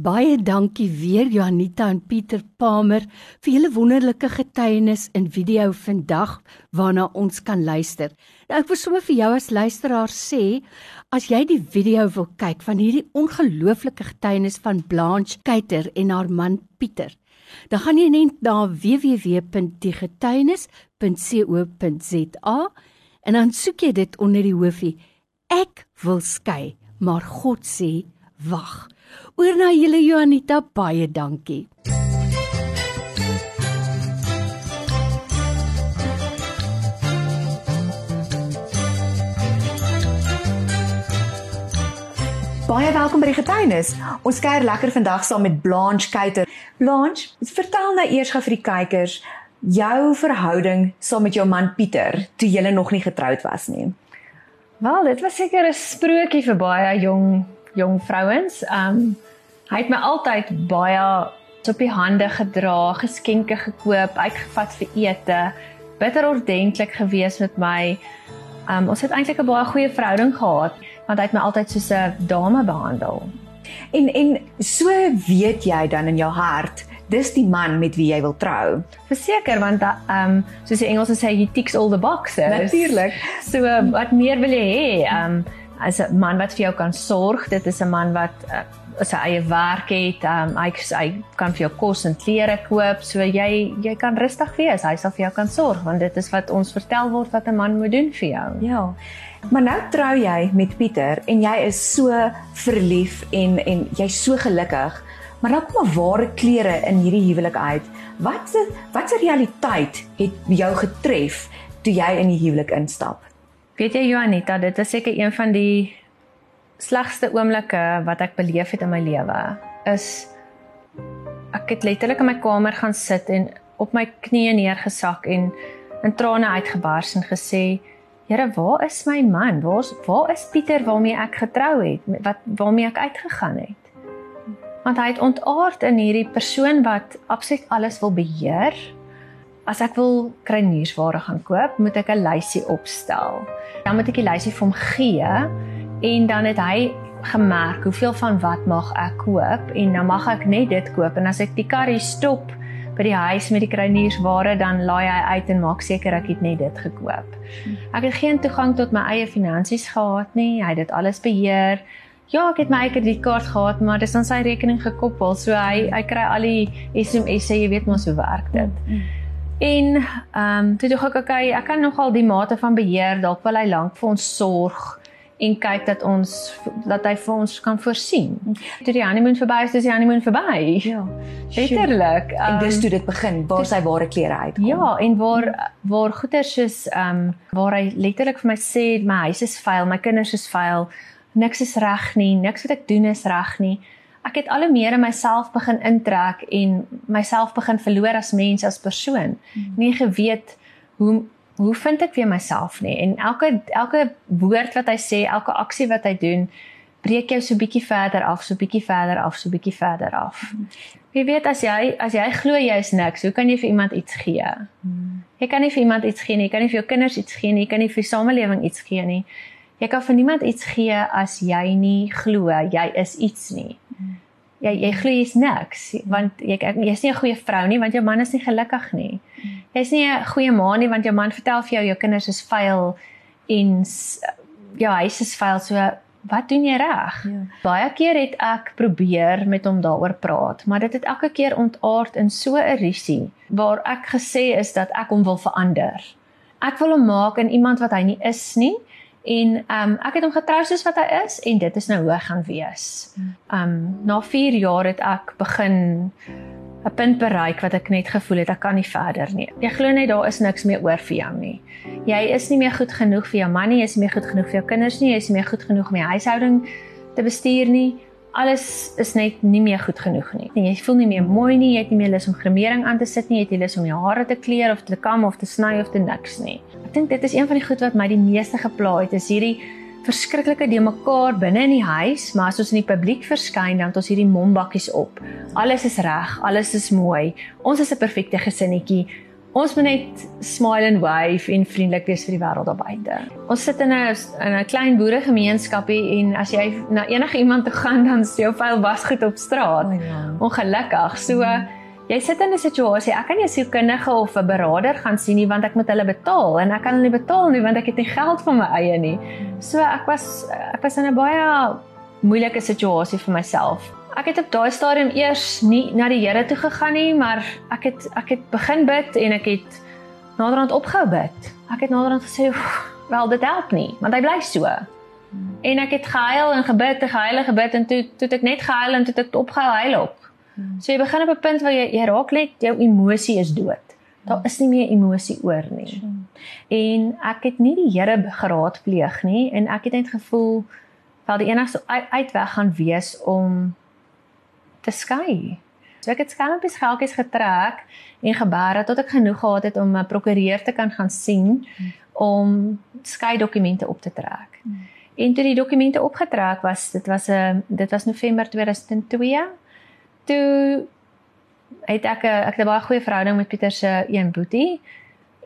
Baie dankie weer Janita en Pieter Palmer vir julle wonderlike getuienis in video vandag waarna ons kan luister. Nou ek wil sommer vir jou as luisteraar sê, as jy die video wil kyk van hierdie ongelooflike getuienis van Blanche Kuyter en haar man Pieter, dan gaan jy net na www.diegetuienis.co.za en dan soek jy dit onder die hoofie Ek wil skei, maar God sê wag. Oor na julle Johanita, baie dankie. Baie welkom by die getuienis. Ons kuier lekker vandag saam met Blanche Kuyter. Blanche, vertel nou eers gou vir die kykers jou verhouding saam met jou man Pieter toe julle nog nie getroud was nie. Wel, dit was seker 'n sprokie vir baie jong jong vrouens. Um hy het my altyd baie op die hande gedra, geskenke gekoop, uitgevat vir ete, bitter ordentlik gewees met my. Um ons het eintlik 'n baie goeie verhouding gehad want hy het my altyd soos 'n dame behandel. En en so weet jy dan in jou hart dis die man met wie jy wil trou. Verseker want ehm um, soos die Engelse sê he ticks all the boxes. Natuurlik. So uh, wat meer wil jy hê? Ehm um, as 'n man wat vir jou kan sorg, dit is 'n man wat uh, sy eie werk het, um, hy hy kan vir jou kos en klere koop, so jy jy kan rustig wees. Hy sal vir jou kan sorg want dit is wat ons vertel word wat 'n man moet doen vir jou. Ja. Maar nou trou jy met Pieter en jy is so verlief en en jy's so gelukkig. Maar nou kom 'n ware klere in hierdie huwelik uit. Wat se wat se realiteit het jou getref toe jy in die huwelik instap? Weet jy Joanita, dit is seker een van die slegste oomblikke wat ek beleef het in my lewe. Is ek het letterlik in my kamer gaan sit en op my knieë neergesak en in trane uitgebars en gesê: "Here, waar is my man? Waar's waar is Pieter waarmee ek getrou het? Wat waarmee ek uitgegaan het?" Want hy het ontaard in hierdie persoon wat absoluut alles wil beheer As ek wil kruiniersware gaan koop, moet ek 'n lysie opstel. Dan moet ek die lysie vir hom gee en dan het hy gemerk hoeveel van wat mag ek koop en dan mag ek net dit koop en as ek die karry stop by die huis met die kruiniersware dan laai hy uit en maak seker ek het net dit gekoop. Ek het geen toegang tot my eie finansies gehad nie. Hy het dit alles beheer. Ja, ek het my eie kredietkaart gehad, maar dit is aan sy rekening gekoppel. So hy hy kry al die SMS'e, jy weet mos hoe werk dit. Mm -hmm. En ehm um, toe dink ek okay, ek kan nogal die mate van beheer dalk wil hy lank vir ons sorg en kyk dat ons dat hy vir ons kan voorsien. Toe die honeymoon verby is, is die honeymoon verby. Ja. Letterlik. Um, en dis ehm, toe dit begin, waar sy ware klere uitkom. Ja, en waar waar goeder soos ehm um, waar hy letterlik vir my sê my huis is vuil, my kinders is vuil, niks is reg nie, niks wat ek doen is reg nie ek het al hoe meer in myself begin intrek en myself begin verloor as mens as persoon. Hmm. Nie geweet hoe hoe vind ek weer myself nie en elke elke woord wat hy sê, elke aksie wat hy doen, breek jou so bietjie verder af, so bietjie verder af, so bietjie verder af. Hmm. Wie weet as jy as jy glo jy is niks, hoe kan jy vir iemand iets gee? Hmm. Jy kan nie vir iemand iets gee nie, jy kan nie vir jou kinders iets gee nie, jy kan nie vir die samelewing iets gee nie. Jy kan vir niemand iets gee as jy nie glo jy is iets nie jy jy glo jy's niks want jy jy's nie 'n goeie vrou nie want jou man is nie gelukkig nie. Jy's nie 'n goeie ma nie want jou man vertel vir jou jou kinders is vuil en jou huis is vuil so wat doen jy reg? Ja. Baie keer het ek probeer met hom daaroor praat, maar dit het elke keer ontaard in so 'n risie waar ek gesê is dat ek hom wil verander. Ek wil hom maak in iemand wat hy nie is nie En ehm um, ek het hom getrou soos wat hy is en dit is nou hoe hy gaan wees. Ehm um, na 4 jaar het ek begin 'n punt bereik wat ek net gevoel het ek kan nie verder nie. Jy glo net daar is niks meer oor vir jou nie. Jy is nie meer goed genoeg vir jou man nie, jy is nie meer goed genoeg vir jou kinders nie, jy is nie meer goed genoeg om die huishouding te bestuur nie alles is net nie meer goed genoeg nie. En jy voel nie meer mooi nie, jy het nie meer lus om gremering aan te sit nie, jy het nie lus om jou hare te kleur of te kam of te sny of te niks nie. Ek dink dit is een van die goed wat my die meeste gepla het, is hierdie verskriklike de mekaar binne in die huis, maar as ons in die publiek verskyn dan het ons hierdie mombakkies op. Alles is reg, alles is mooi. Ons is 'n perfekte gesinnetjie. Ons moet net smile and wave en vriendelik wees vir die wêreld daar buite. Ons sit in 'n in 'n klein boeregemeenskapie en as jy na enige iemand toe gaan dan is jou vuil wasgoed op straat. Oh, ja. Ongelukkig. So mm. jy sit in 'n situasie, ek kan nie 'n sielkundige of 'n beraader gaan sien nie want ek moet hulle betaal en ek kan hulle nie betaal nie want ek het nie geld vir my eie nie. So ek was ek was in 'n baie moeilike situasie vir myself. Ek het op daai stadium eers nie na die Here toe gegaan nie, maar ek het ek het begin bid en ek het naderhand opgehou bid. Ek het naderhand gesê, "Wel, dit help nie, want hy bly so." En ek het gehuil en gebid, gehuil en gebid en toe toe ek net gehuil en toe ek opgehou huil op. So jy begin op 'n punt waar jy jy raak net jou emosie is dood. Daar is nie meer emosie oor nie. En ek het nie die Here geraadpleeg nie en ek het net gevoel wel die enigste uitweg gaan wees om te skei. So ek het skelmpies geldjies getrek en gebaar tot ek genoeg gehad het om 'n prokureur te kan gaan sien om skei dokumente op te trek. En toe die dokumente opgetrek was, dit was 'n dit was November 2002. Toe het ek 'n ek het 'n baie goeie verhouding met Pieter se een boetie.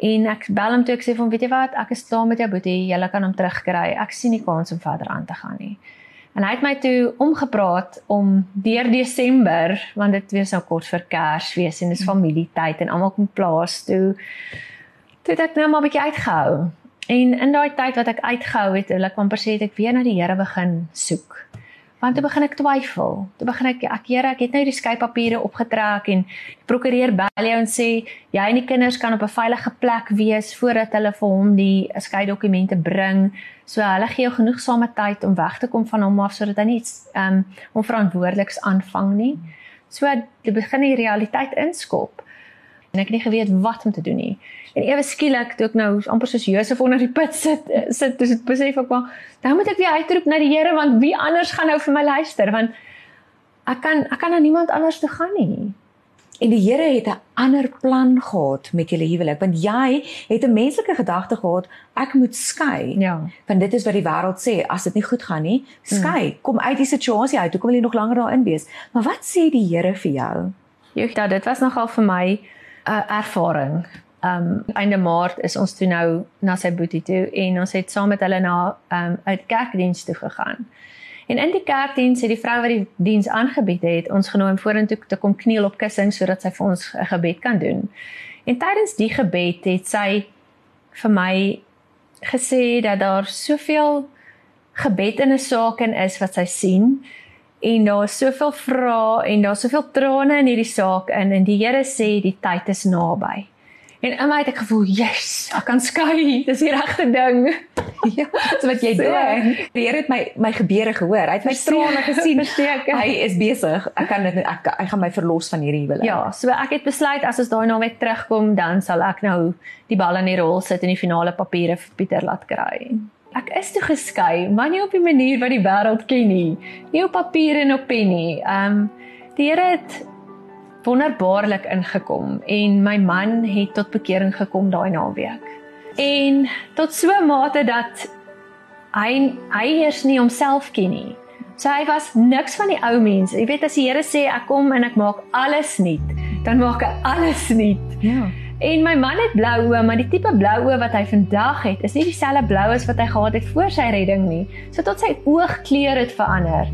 En ek bel hom toe ek sê vir hom, weet jy wat, ek is klaar met jou boetie, jy kan hom terugkry. Ek sien nie kans om verder aan te gaan nie. En hy het my toe omgepraat om deur Desember, want dit weer so kort vir Kersfees en dis mm. familietyd en almal kom plaas toe. Toe het ek nou maar 'n bietjie uitgehou. En in daai tyd wat ek uitgehou het, ek amper sê ek weer na die Here begin soek want toe begin ek twyfel. Toe begin ek ek Here, ek het nou die skeipapiere opgetrek en prokureur bel jou en sê jy en die kinders kan op 'n veilige plek wees voordat hulle vir hom die skei dokumente bring. So hulle gee jou genoegsame tyd om weg te kom van hom af sodat hy nie ehm um, onverantwoordeliks aanvang nie. So dit begin die realiteit inskop en ek het nie geweet wat om te doen nie. En ewe skielik toe ek nou amper soos Josef onder die put sit, sit dis dit besef ek maar, nou moet ek weer uitroep na die Here want wie anders gaan nou vir my luister want ek kan ek kan na niemand anders toe gaan nie. En die Here het 'n ander plan gehad met julle huwelik want jy het 'n menslike gedagte gehad ek moet skei. Ja. Want dit is wat die wêreld sê as dit nie goed gaan nie, skei. Hmm. Kom uit die situasie uit. Hoekom wil jy nog langer daarin wees? Maar wat sê die Here vir jou? Ja, dit was nogal vir my 'n ervaring. Um einde Maart is ons toe nou na sy boetie toe en ons het saam met hulle na um uit kerkdiens toe gegaan. En in die kerkdiens het die vrou wat die diens aangebied het, ons genooi om vorentoe te kom kniel op kussings sodat sy vir ons 'n gebed kan doen. En tydens die gebed het sy vir my gesê dat daar soveel gebed in 'n saak en is wat sy sien en daar is soveel vrae en daar's soveel trane in hierdie saak in en die Here sê die tyd is naby. En in my het ek gevoel, "Yes, ek kan skei. Dis die regte ding." ja, so wat jy doen. Die Here het my my gebeure gehoor. Hy het my trane gesien. Versteek. Hy is besig. Ek kan dit ek hy gaan my verlos van hierdie huwelik. Ja, so ek het besluit as ons daai nou weer terugkom, dan sal ek nou die bal in die rol sit en die finale papiere vir Pieter laat kry ek is toe geskei, maar nie op die manier wat die wêreld ken nie. Nie op papier en op pen nie. Ehm um, die Here het wonderbaarlik ingekom en my man het tot bekering gekom daai naweek. En tot so 'n mate dat hy hy eers nie homself ken nie. So hy was niks van die ou mense. Jy weet as die Here sê ek kom en ek maak alles nuut, dan maak hy alles nuut. Ja. En my man het blou oë, maar die tipe blou oë wat hy vandag het, is nie dieselfde blou as wat hy gehad het voor sy redding nie. So tot sy oogkleur het verander.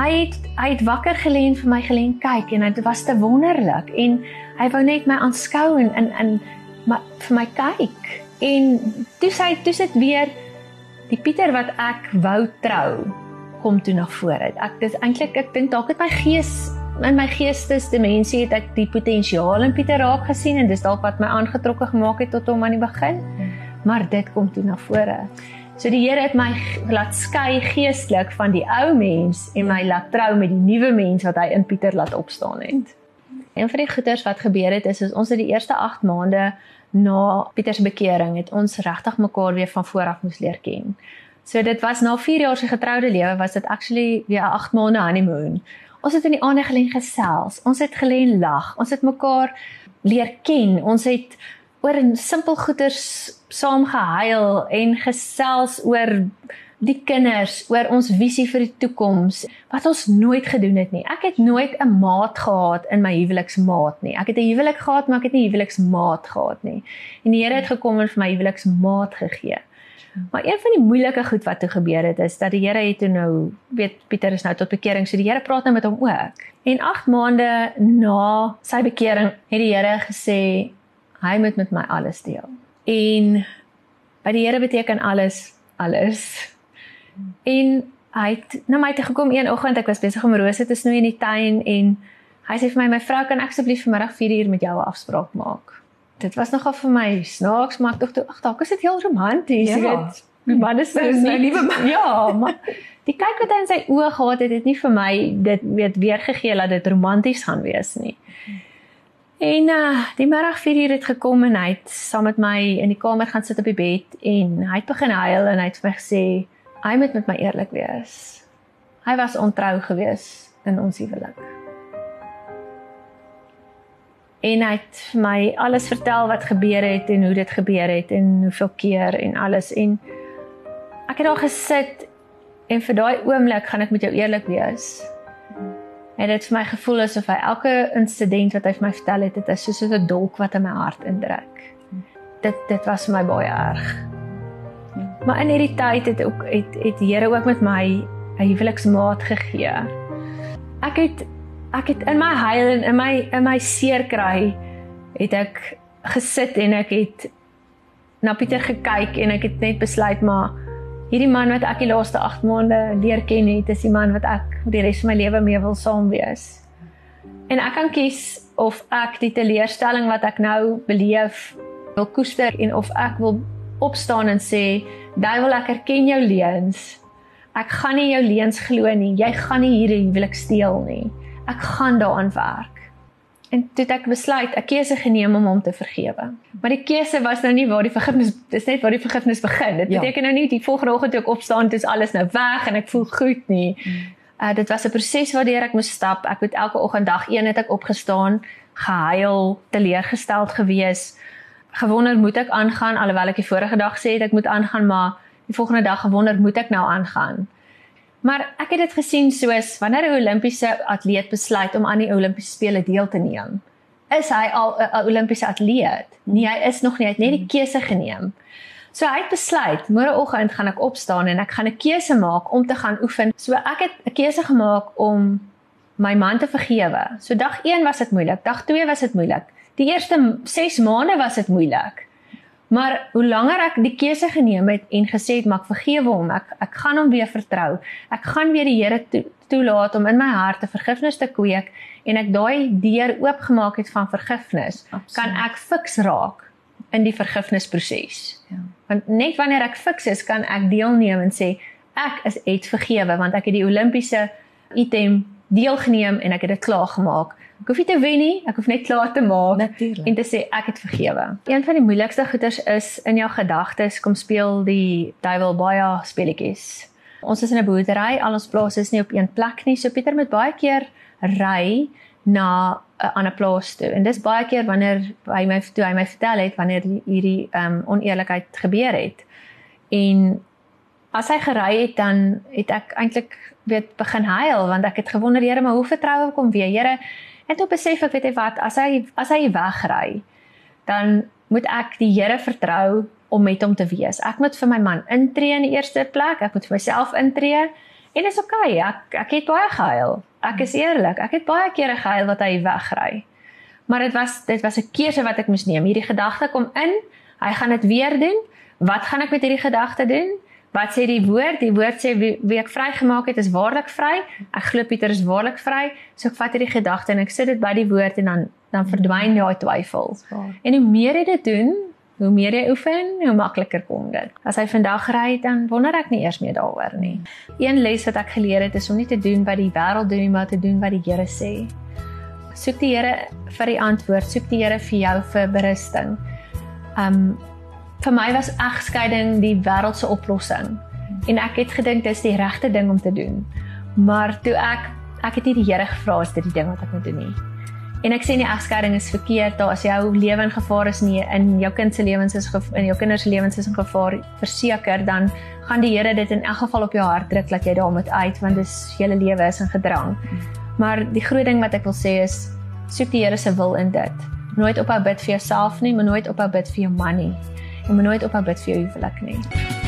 Hy het hy het wakker gelê en vir my gelê kyk en dit was te wonderlik en hy wou net my aanskou en in in maar vir my kyk. En toe sy toe sit weer die Pieter wat ek wou trou kom toe na vore. Ek dis eintlik ek dink dalk het my gees in my geestesdimensie het ek die potensiaal in Pieter raak gesien en dis dalk wat my aangetrokke gemaak het tot hom aan die begin. Maar dit kom toe na vore. So die Here het my laat skei geestelik van die ou mens en my laat trou met die nuwe mens wat hy in Pieter laat opstaan het. Een van die goeters wat gebeur het is, is ons het die eerste 8 maande na Pieter se bekering het ons regtig mekaar weer van voor af moes leer ken. So dit was na 4 jaar se getroude lewe was dit actually weer 8 maande honeymoon. Ons het in die aande gelê gesels. Ons het gelê lag. Ons het mekaar leer ken. Ons het oor simpel goeters saam gehuil en gesels oor die kinders, oor ons visie vir die toekoms wat ons nooit gedoen het nie. Ek het nooit 'n maat gehad in my huweliksmaat nie. Ek het 'n huwelik gehad, maar ek het nie huweliksmaat gehad nie. En die Here het gekom en vir my huweliksmaat gegee. Maar een van die moeilike goed wat toe gebeur het is dat die Here het toe nou weet Pieter is nou tot bekering, so die Here praat nou met hom ook. En 8 maande na sy bekering het die Here gesê hy moet met my alles deel. En by die Here beteken alles alles. En hy het na my toe gekom een oggend, ek was besig om rose te snoei in die tuin en hy sê vir my my vrou kan ek asseblief vanmiddag 4 uur met jou 'n afspraak maak. Dit was nogal vir my snaaks, maar ek dink toe ag, dalk is dit heel romanties, jy Ja. weet. Die man is Dis my liewe man. Ja, maar die kyk wat hy in sy oë gehad het, het nie vir my dit weet weergegee dat dit romanties gaan wees nie. En uh die middag 4 uur het gekom en hy het saam met my in die kamer gaan sit op die bed en hy het begin huil en hy het vir my gesê hy moet met my eerlik wees. Hy was ontrou gewees in ons huwelik. En hy het vir my alles vertel wat gebeur het en hoe dit gebeur het en hoeveel keer en alles en ek het daar gesit en vir daai oomblik gaan ek met jou eerlik wees. En dit het vir my gevoel asof hy elke insident wat hy vir my vertel het, dit is soos 'n dolk wat in my hart indruk. Dit dit was vir my baie erg. Maar in hierdie tyd het ook het het die Here ook met my 'n huweliksmaat gegee. Ek het ek het in my huil en in my in my seer kry het ek gesit en ek het na Pieter gekyk en ek het net besluit maar hierdie man wat ek die laaste 8 maande leer ken het, is die man wat ek die res van my lewe mee wil saam wees. En ek kan kies of ek die teleurstelling wat ek nou beleef wil koester en of ek wil opstaan en sê, "Duiwel, ek erken jou leuns. Ek gaan nie jou leuns glo nie. Jy gaan nie hierdie huwelik steel nie. Ek gaan daaraan werk." En toe het ek besluit 'n keuse geneem om hom te vergewe. Maar die keuse was nou nie waar die vergifnis dis net waar die vergifnis begin. Dit Ja. beteken nou nie die volgende oggend toe ek opstaan dis alles nou weg en ek voel goed nie. Uh dit was 'n proses waardeur ek moes stap. Ek het elke oggend dag 1 het ek opgestaan, gehuil, teleurgesteld gewees. Gewonder moet ek aangaan alhoewel ek die vorige dag sê het ek moet aangaan, maar die volgende dag gewonder moet ek nou aangaan. Maar ek het dit gesien soos wanneer 'n Olimpiese atleet besluit om aan die Olimpiese spele deel te neem, is hy al 'n Olimpiese atleet. Nee, hy is nog nie, hy het net die keuse geneem. So hy het besluit, môreoggend gaan ek opstaan en ek gaan 'n keuse maak om te gaan oefen. So ek het 'n keuse gemaak om my man te vergewe. So dag 1 was dit moeilik, dag 2 was dit moeilik. Die eerste 6 maande was dit moeilik. Maar hoe langer ek die keuse geneem het en gesê het maar ek vergewe hom, ek ek gaan hom weer vertrou. Ek gaan weer die Here to, toelaat om in my hart 'n vergifnis te kweek en ek daai deur oopgemaak het van vergifnis, Absoluut. kan ek fiks raak in die vergifnisproses. Ja. Want net wanneer ek fiks is, kan ek deelneem en sê ek is het vergewe want ek het die Olimpiese item deelgeneem en ek het dit klaar gemaak. Ek hoef nie te wen nie, ek hoef net klaar te maak Natuurlik. en te sê ek het vergewe. Een van die moeilikste goeters is in jou gedagtes kom speel die duiwel baie speletjies. Ons is in 'n boerdery, al ons plase is nie op een plek nie, so Pieter moet baie keer ry na 'n ander plaas toe. En dis baie keer wanneer hy my toe hy my vertel het wanneer hierdie ehm um, oneerlikheid gebeur het. En as hy gery het dan het ek eintlik weet begin huil want ek het gewonder Here maar hoe vertrou ek hom weer Here en toe besef ek weet jy wat as hy as hy wegry dan moet ek die Here vertrou om met hom te wees. Ek moet vir my man intree in die eerste plek ek moet vir myself intree en is okay ek ek het baie gehuil. Ek is eerlik ek het baie kere gehuil wat hy wegry. Maar dit was dit was 'n keuse wat ek moes neem. Hierdie gedagte kom in hy gaan dit weer doen. Wat gaan ek met hierdie gedagte doen Wat sê die woord? Die woord sê wie, wie ek vrygemaak het is waarlik vry. Ek glo Pieter is waarlik vry. So ek vat hierdie gedagte en ek sit dit by die woord en dan dan verdwyn daai twyfel. En hoe meer jy dit doen, hoe meer jy oefen, hoe makliker kom dit. As hy vandag ry, dan wonder ek nie eers meer daaroor nie. Een les wat ek geleer het is om nie te doen wat die wêreld doen nie, maar te doen wat die Here sê. Soek die Here vir die antwoord, soek die Here vir jou vir berusting. Um vir my was egskeiding die wêreldse oplossing en ek het gedink dis die regte ding om te doen. Maar toe ek ek het nie die Here gevra as dit die ding wat ek moet doen nie. En ek sê nie egskeiding is verkeerd daar as jou lewe in gevaar is nie in jou kind se lewens is in jou kinders se lewens is in gevaar verseker dan gaan die Here dit in elk geval op jou hart druk dat jy daarmee uit want dis hele lewe is in gedrang. Maar die groot ding wat ek wil sê is soek die Here se wil in dit. Nooit ophou bid vir jouself nie, maar nooit ophou bid vir jou man nie. Moet nooit ophou bid vir jou huwelik nie.